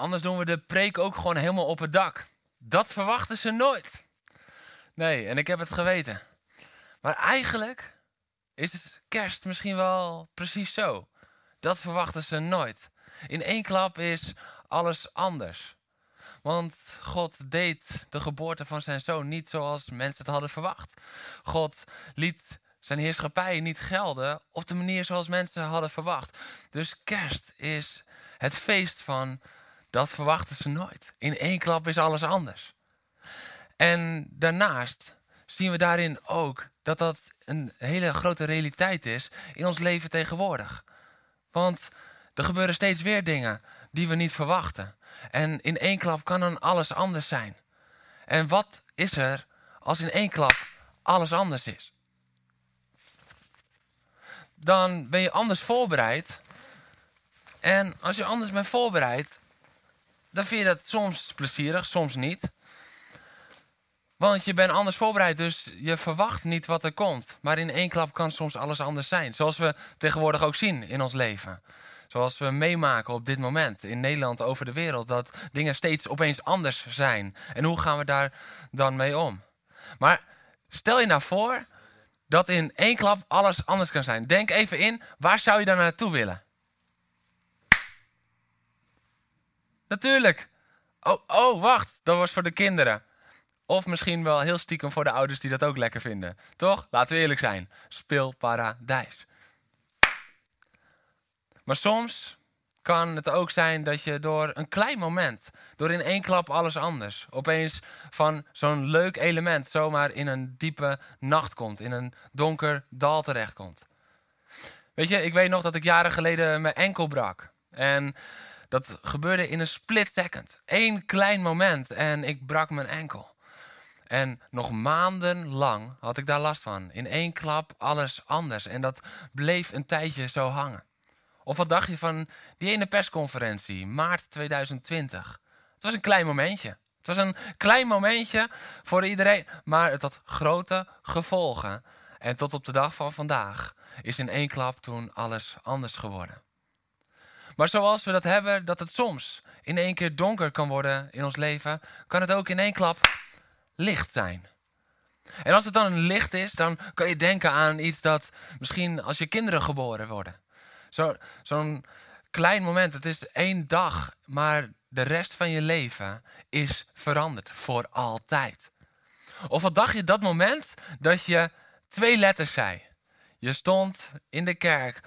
anders doen we de preek ook gewoon helemaal op het dak. Dat verwachten ze nooit. Nee, en ik heb het geweten. Maar eigenlijk is kerst misschien wel precies zo. Dat verwachten ze nooit. In één klap is alles anders. Want God deed de geboorte van zijn zoon niet zoals mensen het hadden verwacht. God liet zijn heerschappij niet gelden op de manier zoals mensen hadden verwacht. Dus kerst is het feest van dat verwachten ze nooit. In één klap is alles anders. En daarnaast zien we daarin ook dat dat een hele grote realiteit is in ons leven tegenwoordig. Want er gebeuren steeds weer dingen die we niet verwachten. En in één klap kan dan alles anders zijn. En wat is er als in één klap alles anders is? Dan ben je anders voorbereid. En als je anders bent voorbereid, dan vind je dat soms plezierig, soms niet. Want je bent anders voorbereid, dus je verwacht niet wat er komt. Maar in één klap kan soms alles anders zijn. Zoals we tegenwoordig ook zien in ons leven. Zoals we meemaken op dit moment in Nederland over de wereld. Dat dingen steeds opeens anders zijn. En hoe gaan we daar dan mee om? Maar stel je nou voor dat in één klap alles anders kan zijn. Denk even in, waar zou je dan naartoe willen? Natuurlijk. Oh, oh, wacht. Dat was voor de kinderen. Of misschien wel heel stiekem voor de ouders die dat ook lekker vinden. Toch? Laten we eerlijk zijn. Speelparadijs. Maar soms kan het ook zijn dat je door een klein moment, door in één klap alles anders, opeens van zo'n leuk element zomaar in een diepe nacht komt, in een donker dal terechtkomt. Weet je, ik weet nog dat ik jaren geleden mijn enkel brak. En dat gebeurde in een split second. Eén klein moment en ik brak mijn enkel. En nog maandenlang had ik daar last van. In één klap alles anders. En dat bleef een tijdje zo hangen. Of wat dacht je van die ene persconferentie, maart 2020? Het was een klein momentje. Het was een klein momentje voor iedereen, maar het had grote gevolgen. En tot op de dag van vandaag is in één klap toen alles anders geworden. Maar zoals we dat hebben, dat het soms in één keer donker kan worden in ons leven, kan het ook in één klap licht zijn. En als het dan licht is, dan kan je denken aan iets dat misschien als je kinderen geboren worden. Zo'n zo klein moment, het is één dag, maar de rest van je leven is veranderd voor altijd. Of wat dacht je dat moment dat je twee letters zei? Je stond in de kerk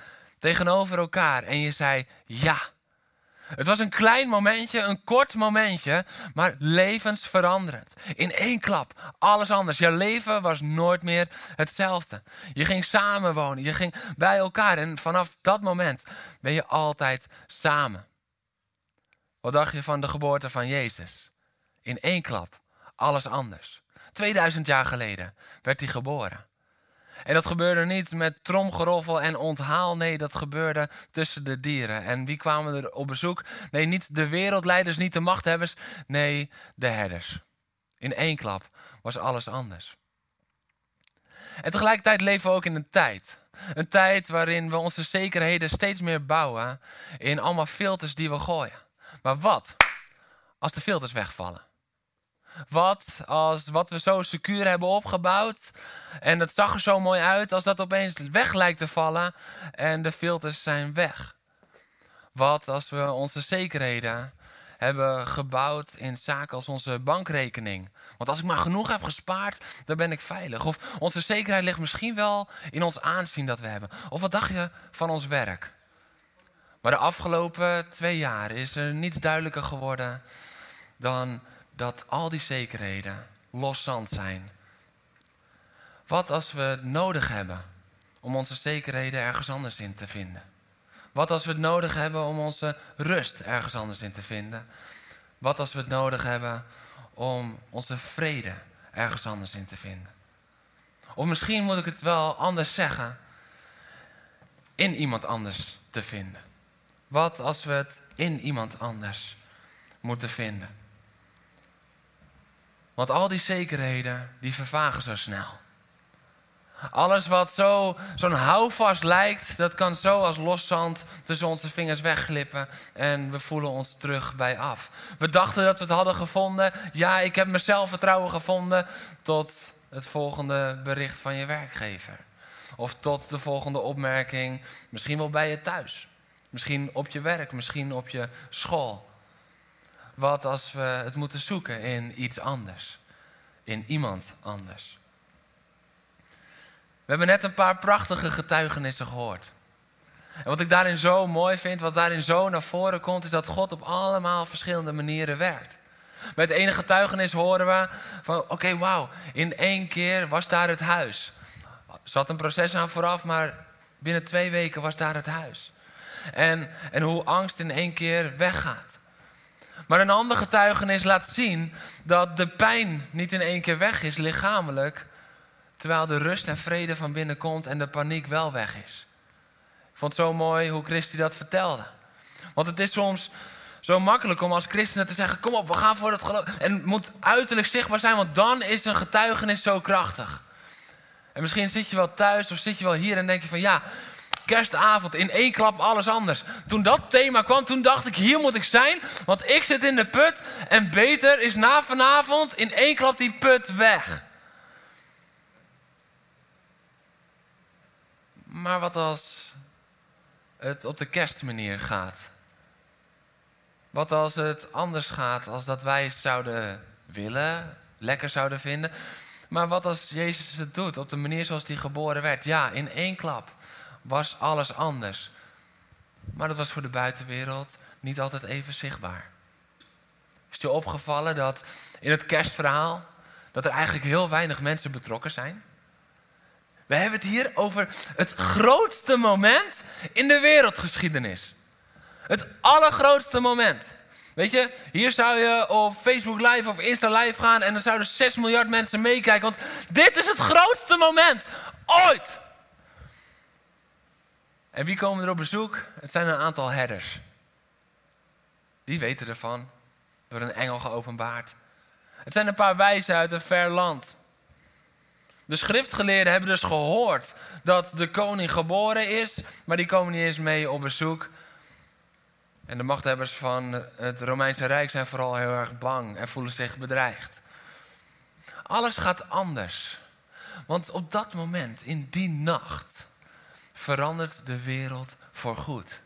tegenover elkaar en je zei ja. Het was een klein momentje, een kort momentje, maar levensveranderend. In één klap, alles anders. Je leven was nooit meer hetzelfde. Je ging samenwonen, je ging bij elkaar en vanaf dat moment ben je altijd samen. Wat dacht je van de geboorte van Jezus? In één klap, alles anders. 2000 jaar geleden werd hij geboren. En dat gebeurde niet met tromgeroffel en onthaal. Nee, dat gebeurde tussen de dieren. En wie kwamen er op bezoek? Nee, niet de wereldleiders, niet de machthebbers. Nee, de herders. In één klap was alles anders. En tegelijkertijd leven we ook in een tijd. Een tijd waarin we onze zekerheden steeds meer bouwen in allemaal filters die we gooien. Maar wat als de filters wegvallen? Wat als wat we zo secuur hebben opgebouwd en het zag er zo mooi uit, als dat opeens weg lijkt te vallen en de filters zijn weg? Wat als we onze zekerheden hebben gebouwd in zaken als onze bankrekening? Want als ik maar genoeg heb gespaard, dan ben ik veilig. Of onze zekerheid ligt misschien wel in ons aanzien dat we hebben. Of wat dacht je van ons werk? Maar de afgelopen twee jaar is er niets duidelijker geworden dan dat al die zekerheden los zand zijn. Wat als we het nodig hebben om onze zekerheden ergens anders in te vinden? Wat als we het nodig hebben om onze rust ergens anders in te vinden? Wat als we het nodig hebben om onze vrede ergens anders in te vinden? Of misschien moet ik het wel anders zeggen, in iemand anders te vinden. Wat als we het in iemand anders moeten vinden? Want al die zekerheden, die vervagen zo snel. Alles wat zo, zo'n houvast lijkt, dat kan zo als loszand tussen onze vingers wegglippen en we voelen ons terug bij af. We dachten dat we het hadden gevonden. Ja, ik heb mezelf vertrouwen gevonden tot het volgende bericht van je werkgever. Of tot de volgende opmerking, misschien wel bij je thuis. Misschien op je werk, misschien op je school. Wat als we het moeten zoeken in iets anders, in iemand anders. We hebben net een paar prachtige getuigenissen gehoord. En wat ik daarin zo mooi vind, wat daarin zo naar voren komt, is dat God op allemaal verschillende manieren werkt. Met het ene getuigenis horen we van, oké, wauw, in één keer was daar het huis. Er zat een proces aan vooraf, maar binnen twee weken was daar het huis. En, en hoe angst in één keer weggaat. Maar een ander getuigenis laat zien dat de pijn niet in één keer weg is, lichamelijk, terwijl de rust en vrede van binnen komt en de paniek wel weg is. Ik vond het zo mooi hoe Christy dat vertelde. Want het is soms zo makkelijk om als christenen te zeggen: Kom op, we gaan voor het geloof. En het moet uiterlijk zichtbaar zijn, want dan is een getuigenis zo krachtig. En misschien zit je wel thuis of zit je wel hier en denk je van ja, kerstavond, in één klap alles anders. Toen dat thema kwam, toen dacht ik, hier moet ik zijn, want ik zit in de put en beter is na vanavond in één klap die put weg. Maar wat als het op de kerstmanier gaat? Wat als het anders gaat als dat wij zouden willen, lekker zouden vinden? Maar wat als Jezus het doet op de manier zoals hij geboren werd? Ja, in één klap was alles anders. Maar dat was voor de buitenwereld niet altijd even zichtbaar. Is je opgevallen dat in het kerstverhaal dat er eigenlijk heel weinig mensen betrokken zijn? We hebben het hier over het grootste moment in de wereldgeschiedenis. Het allergrootste moment. Weet je, hier zou je op Facebook Live of Insta Live gaan en dan zouden 6 miljard mensen meekijken. Want dit is het grootste moment ooit. En wie komen er op bezoek? Het zijn een aantal herders. Die weten ervan, door een engel geopenbaard. Het zijn een paar wijzen uit een ver land. De schriftgeleerden hebben dus gehoord dat de koning geboren is, maar die komen niet eens mee op bezoek. En de machthebbers van het Romeinse Rijk zijn vooral heel erg bang en voelen zich bedreigd. Alles gaat anders. Want op dat moment, in die nacht, verandert de wereld voor goed.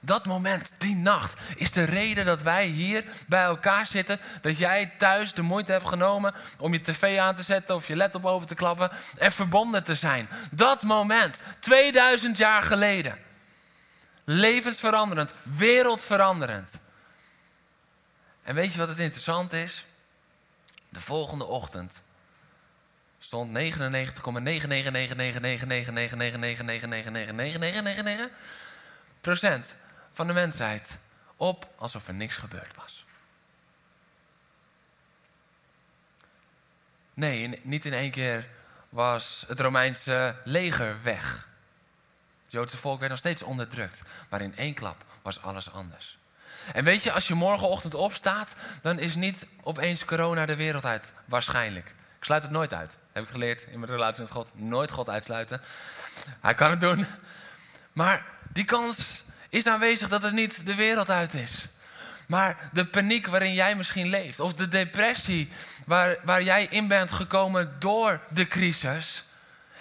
Dat moment, die nacht, is de reden dat wij hier bij elkaar zitten. Dat jij thuis de moeite hebt genomen om je tv aan te zetten of je laptop over te klappen en verbonden te zijn. Dat moment, 2000 jaar geleden. Levensveranderend, wereldveranderend. En weet je wat het interessant is? De volgende ochtend stond 99,9999999999999999999 procent van de mensheid op alsof er niks gebeurd was. Nee, niet in één keer was het Romeinse leger weg. Het Joodse volk werd nog steeds onderdrukt. Maar in één klap was alles anders. En weet je, als je morgenochtend opstaat, dan is niet opeens corona de wereld uit. Waarschijnlijk. Ik sluit het nooit uit. Heb ik geleerd in mijn relatie met God. Nooit God uitsluiten. Hij kan het doen. Maar die kans is aanwezig dat het niet de wereld uit is. Maar de paniek waarin jij misschien leeft, of de depressie waar, waar jij in bent gekomen door de crisis.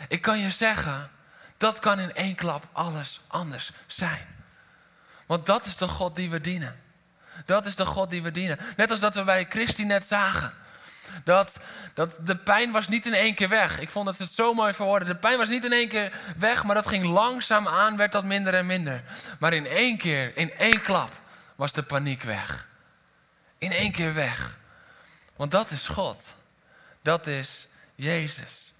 Ik kan je zeggen, dat kan in één klap alles anders zijn. Want dat is de God die we dienen. Dat is de God die we dienen. Net als dat we bij Christi net zagen. Dat, dat de pijn was niet in één keer weg. Ik vond dat het zo mooi verwoorden. De pijn was niet in één keer weg, maar dat ging langzaam aan, werd dat minder en minder. Maar in één keer, in één klap, was de paniek weg. In één keer weg. Want dat is God. Dat is Jezus.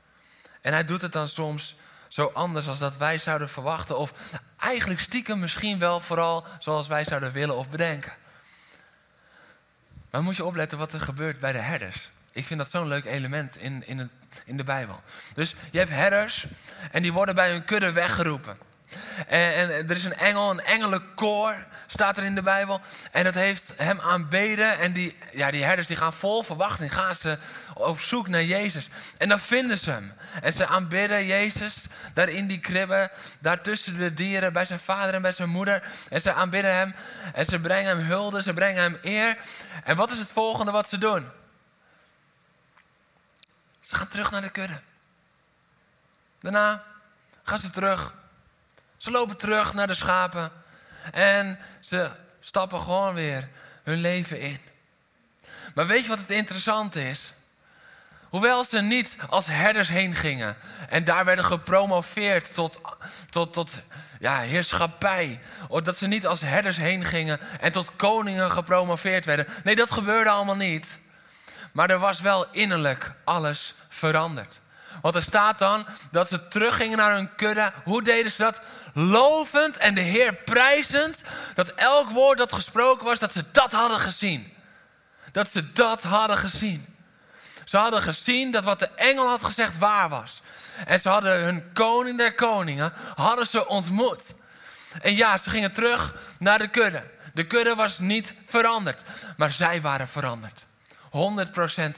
En hij doet het dan soms zo anders als dat wij zouden verwachten. Of eigenlijk stiekem misschien wel vooral zoals wij zouden willen of bedenken. Maar moet je opletten wat er gebeurt bij de herders. Ik vind dat zo'n leuk element in, in, het, in de Bijbel. Dus je hebt herders en die worden bij hun kudde weggeroepen. En, en, er is een engel, een engelenkoor, staat er in de Bijbel. En dat heeft hem aanbeden. En die, ja, die herders die gaan vol verwachting, gaan ze op zoek naar Jezus. En dan vinden ze hem. En ze aanbidden Jezus, daar in die kribben, daar tussen de dieren, bij zijn vader en bij zijn moeder. En ze aanbidden hem. En ze brengen hem hulde, ze brengen hem eer. En wat is het volgende wat ze doen? Ze gaan terug naar de kudde. Daarna gaan ze terug ze lopen terug naar de schapen en ze stappen gewoon weer hun leven in. Maar weet je wat het interessante is? Hoewel ze niet als herders heen gingen en daar werden gepromoveerd tot, tot, tot ja, heerschappij. Dat ze niet als herders heen gingen en tot koningen gepromoveerd werden. Nee, dat gebeurde allemaal niet. Maar er was wel innerlijk alles veranderd. Want er staat dan dat ze teruggingen naar hun kudde. Hoe deden ze dat? Lovend en de Heer prijzend. Dat elk woord dat gesproken was, dat ze dat hadden gezien. Dat ze dat hadden gezien. Ze hadden gezien dat wat de engel had gezegd waar was. En ze hadden hun koning der koningen, hadden ze ontmoet. En ja, ze gingen terug naar de kudde. De kudde was niet veranderd, maar zij waren veranderd. 100%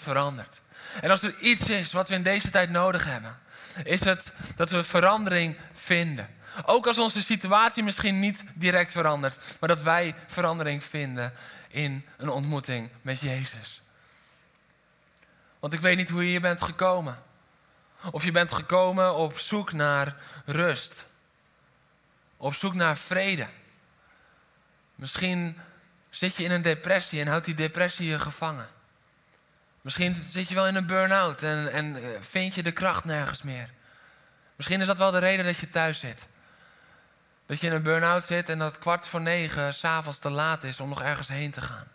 veranderd. En als er iets is wat we in deze tijd nodig hebben, is het dat we verandering vinden. Ook als onze situatie misschien niet direct verandert, maar dat wij verandering vinden in een ontmoeting met Jezus. Want ik weet niet hoe je hier bent gekomen. Of je bent gekomen op zoek naar rust. Op zoek naar vrede. Misschien zit je in een depressie en houdt die depressie je gevangen. Misschien zit je wel in een burn-out en, en eh, vind je de kracht nergens meer. Misschien is dat wel de reden dat je thuis zit. Dat je in een burn-out zit en dat kwart voor negen s'avonds te laat is om nog ergens heen te gaan.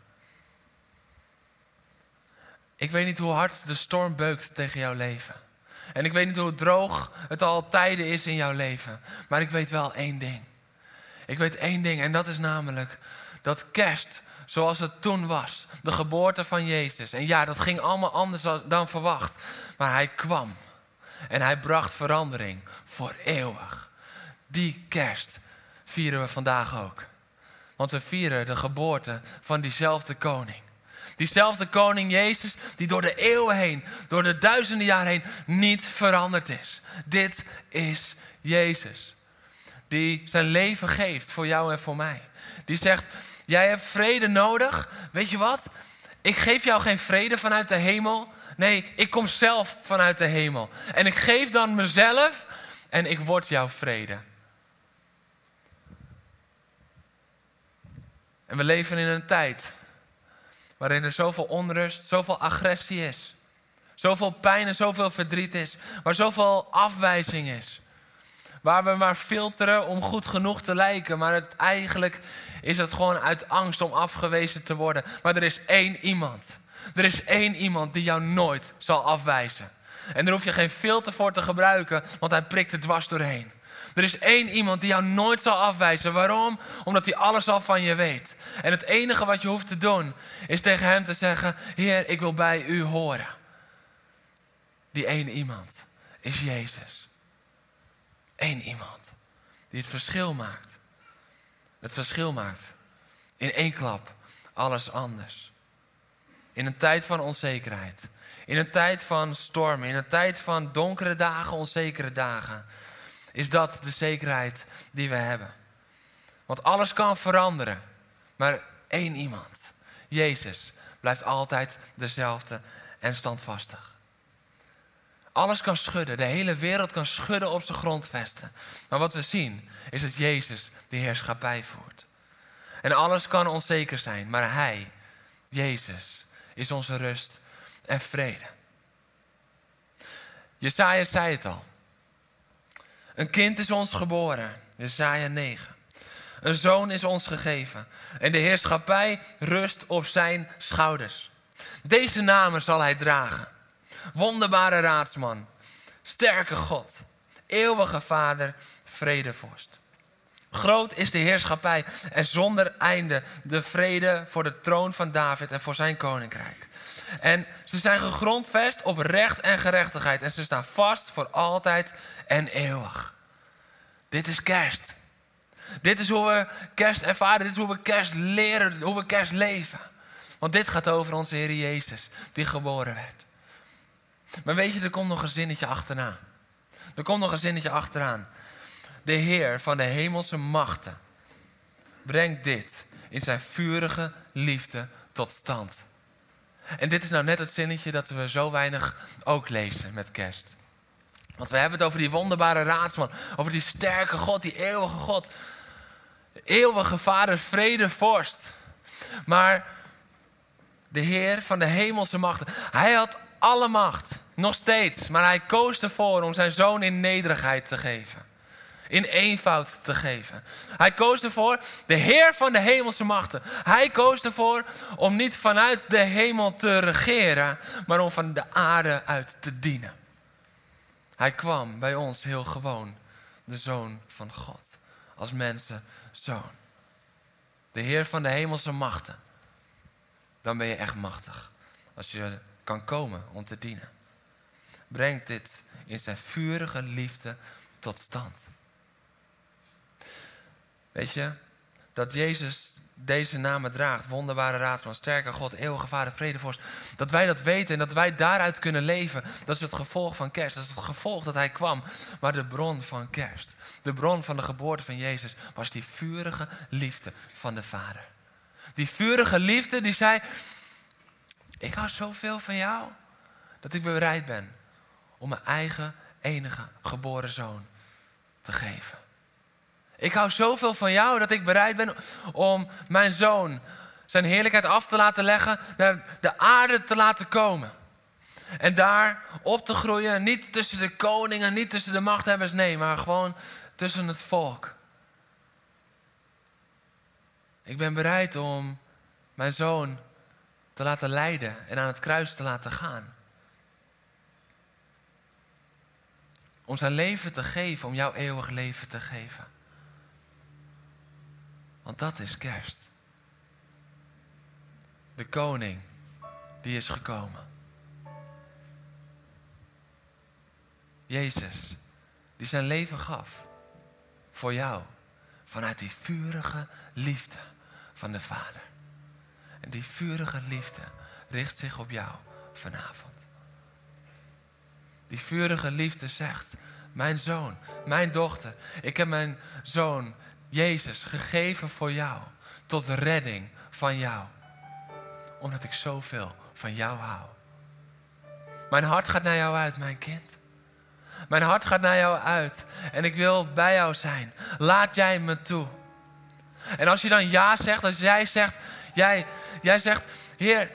Ik weet niet hoe hard de storm beukt tegen jouw leven. En ik weet niet hoe droog het al tijden is in jouw leven. Maar ik weet wel één ding. Ik weet één ding en dat is namelijk dat kerst zoals het toen was. De geboorte van Jezus. En ja, dat ging allemaal anders dan verwacht. Maar hij kwam. En hij bracht verandering voor eeuwig. Die kerst vieren we vandaag ook. Want we vieren de geboorte van diezelfde koning. Diezelfde koning Jezus, die door de eeuwen heen, door de duizenden jaren heen, niet veranderd is. Dit is Jezus. Die zijn leven geeft voor jou en voor mij. Die zegt, Jij hebt vrede nodig. Weet je wat? Ik geef jou geen vrede vanuit de hemel. Nee, ik kom zelf vanuit de hemel. En ik geef dan mezelf en ik word jouw vrede. En we leven in een tijd waarin er zoveel onrust, zoveel agressie is. Zoveel pijn en zoveel verdriet is. Waar zoveel afwijzing is. Waar we maar filteren om goed genoeg te lijken. Maar het, eigenlijk is het gewoon uit angst om afgewezen te worden. Maar er is één iemand. Er is één iemand die jou nooit zal afwijzen. En daar hoef je geen filter voor te gebruiken, want hij prikt er dwars doorheen. Er is één iemand die jou nooit zal afwijzen. Waarom? Omdat hij alles al van je weet. En het enige wat je hoeft te doen, is tegen hem te zeggen: Heer, ik wil bij u horen. Die één iemand is Jezus. Eén iemand die het verschil maakt. Het verschil maakt. In één klap alles anders. In een tijd van onzekerheid. In een tijd van stormen. In een tijd van donkere dagen, onzekere dagen. Is dat de zekerheid die we hebben. Want alles kan veranderen. Maar één iemand, Jezus, blijft altijd dezelfde en standvastig. Alles kan schudden. De hele wereld kan schudden op zijn grondvesten. Maar wat we zien is dat Jezus de heerschappij voert. En alles kan onzeker zijn, maar Hij, Jezus, is onze rust en vrede. Jesaja zei het al. Een kind is ons geboren. Jesaja 9. Een zoon is ons gegeven. En de heerschappij rust op zijn schouders. Deze namen zal hij dragen wonderbare raadsman, sterke God, eeuwige Vader, vredevorst. Groot is de heerschappij en zonder einde de vrede voor de troon van David en voor zijn koninkrijk. En ze zijn gegrondvest op recht en gerechtigheid en ze staan vast voor altijd en eeuwig. Dit is kerst. Dit is hoe we kerst ervaren, dit is hoe we kerst leren, hoe we kerst leven. Want dit gaat over onze Heer Jezus, die geboren werd. Maar weet je, er komt nog een zinnetje achteraan. Er komt nog een zinnetje achteraan. De Heer van de hemelse machten brengt dit in zijn vurige liefde tot stand. En dit is nou net het zinnetje dat we zo weinig ook lezen met kerst. Want we hebben het over die wonderbare raadsman, over die sterke God, die eeuwige God. De eeuwige Vader, vrede, vorst. Maar de Heer van de hemelse machten, hij had alle macht, nog steeds. Maar hij koos ervoor om zijn zoon in nederigheid te geven. In eenvoud te geven. Hij koos ervoor, de Heer van de hemelse machten. Hij koos ervoor om niet vanuit de hemel te regeren, maar om van de aarde uit te dienen. Hij kwam bij ons heel gewoon, de zoon van God. Als mensen zoon. De Heer van de hemelse machten. Dan ben je echt machtig. Als je kan komen om te dienen. Brengt dit in zijn vurige liefde tot stand. Weet je, dat Jezus deze namen draagt, wonderbare raadsman, sterke God, eeuwige vader, vredevorst, dat wij dat weten en dat wij daaruit kunnen leven, dat is het gevolg van kerst. Dat is het gevolg dat hij kwam, maar de bron van kerst, de bron van de geboorte van Jezus, was die vurige liefde van de Vader. Die vurige liefde die zei, ik hou zoveel van jou, dat ik bereid ben om mijn eigen enige geboren zoon te geven. Ik hou zoveel van jou dat ik bereid ben om mijn zoon zijn heerlijkheid af te laten leggen, naar de aarde te laten komen. En daar op te groeien, niet tussen de koningen, niet tussen de machthebbers, nee, maar gewoon tussen het volk. Ik ben bereid om mijn zoon te laten lijden en aan het kruis te laten gaan. Om zijn leven te geven, om jouw eeuwig leven te geven. Want dat is kerst. De koning, die is gekomen. Jezus, die zijn leven gaf voor jou. Vanuit die vurige liefde van de Vader. En die vurige liefde richt zich op jou vanavond. Die vurige liefde zegt, mijn zoon, mijn dochter, ik heb mijn zoon Jezus gegeven voor jou, tot redding van jou. Omdat ik zoveel van jou hou. Mijn hart gaat naar jou uit, mijn kind. Mijn hart gaat naar jou uit en ik wil bij jou zijn. Laat jij me toe. En als je dan ja zegt, als jij zegt, jij, jij zegt, Heer,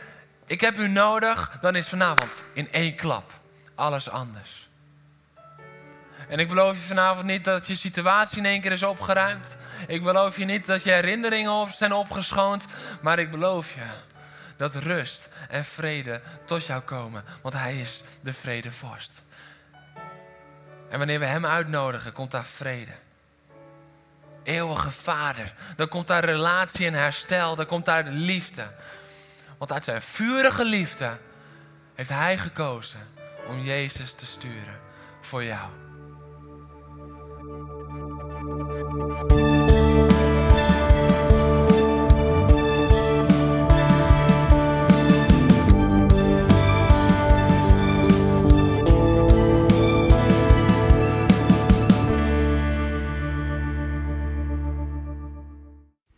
ik heb u nodig, dan is vanavond in één klap alles anders. En ik beloof je vanavond niet dat je situatie in één keer is opgeruimd. Ik beloof je niet dat je herinneringen zijn opgeschoond. Maar ik beloof je dat rust en vrede tot jou komen. Want Hij is de vredevorst. En wanneer we Hem uitnodigen, komt daar vrede. Eeuwige Vader. Dan komt daar relatie en herstel. Dan komt daar de liefde. Want uit zijn vurige liefde heeft Hij gekozen om Jezus te sturen voor jou.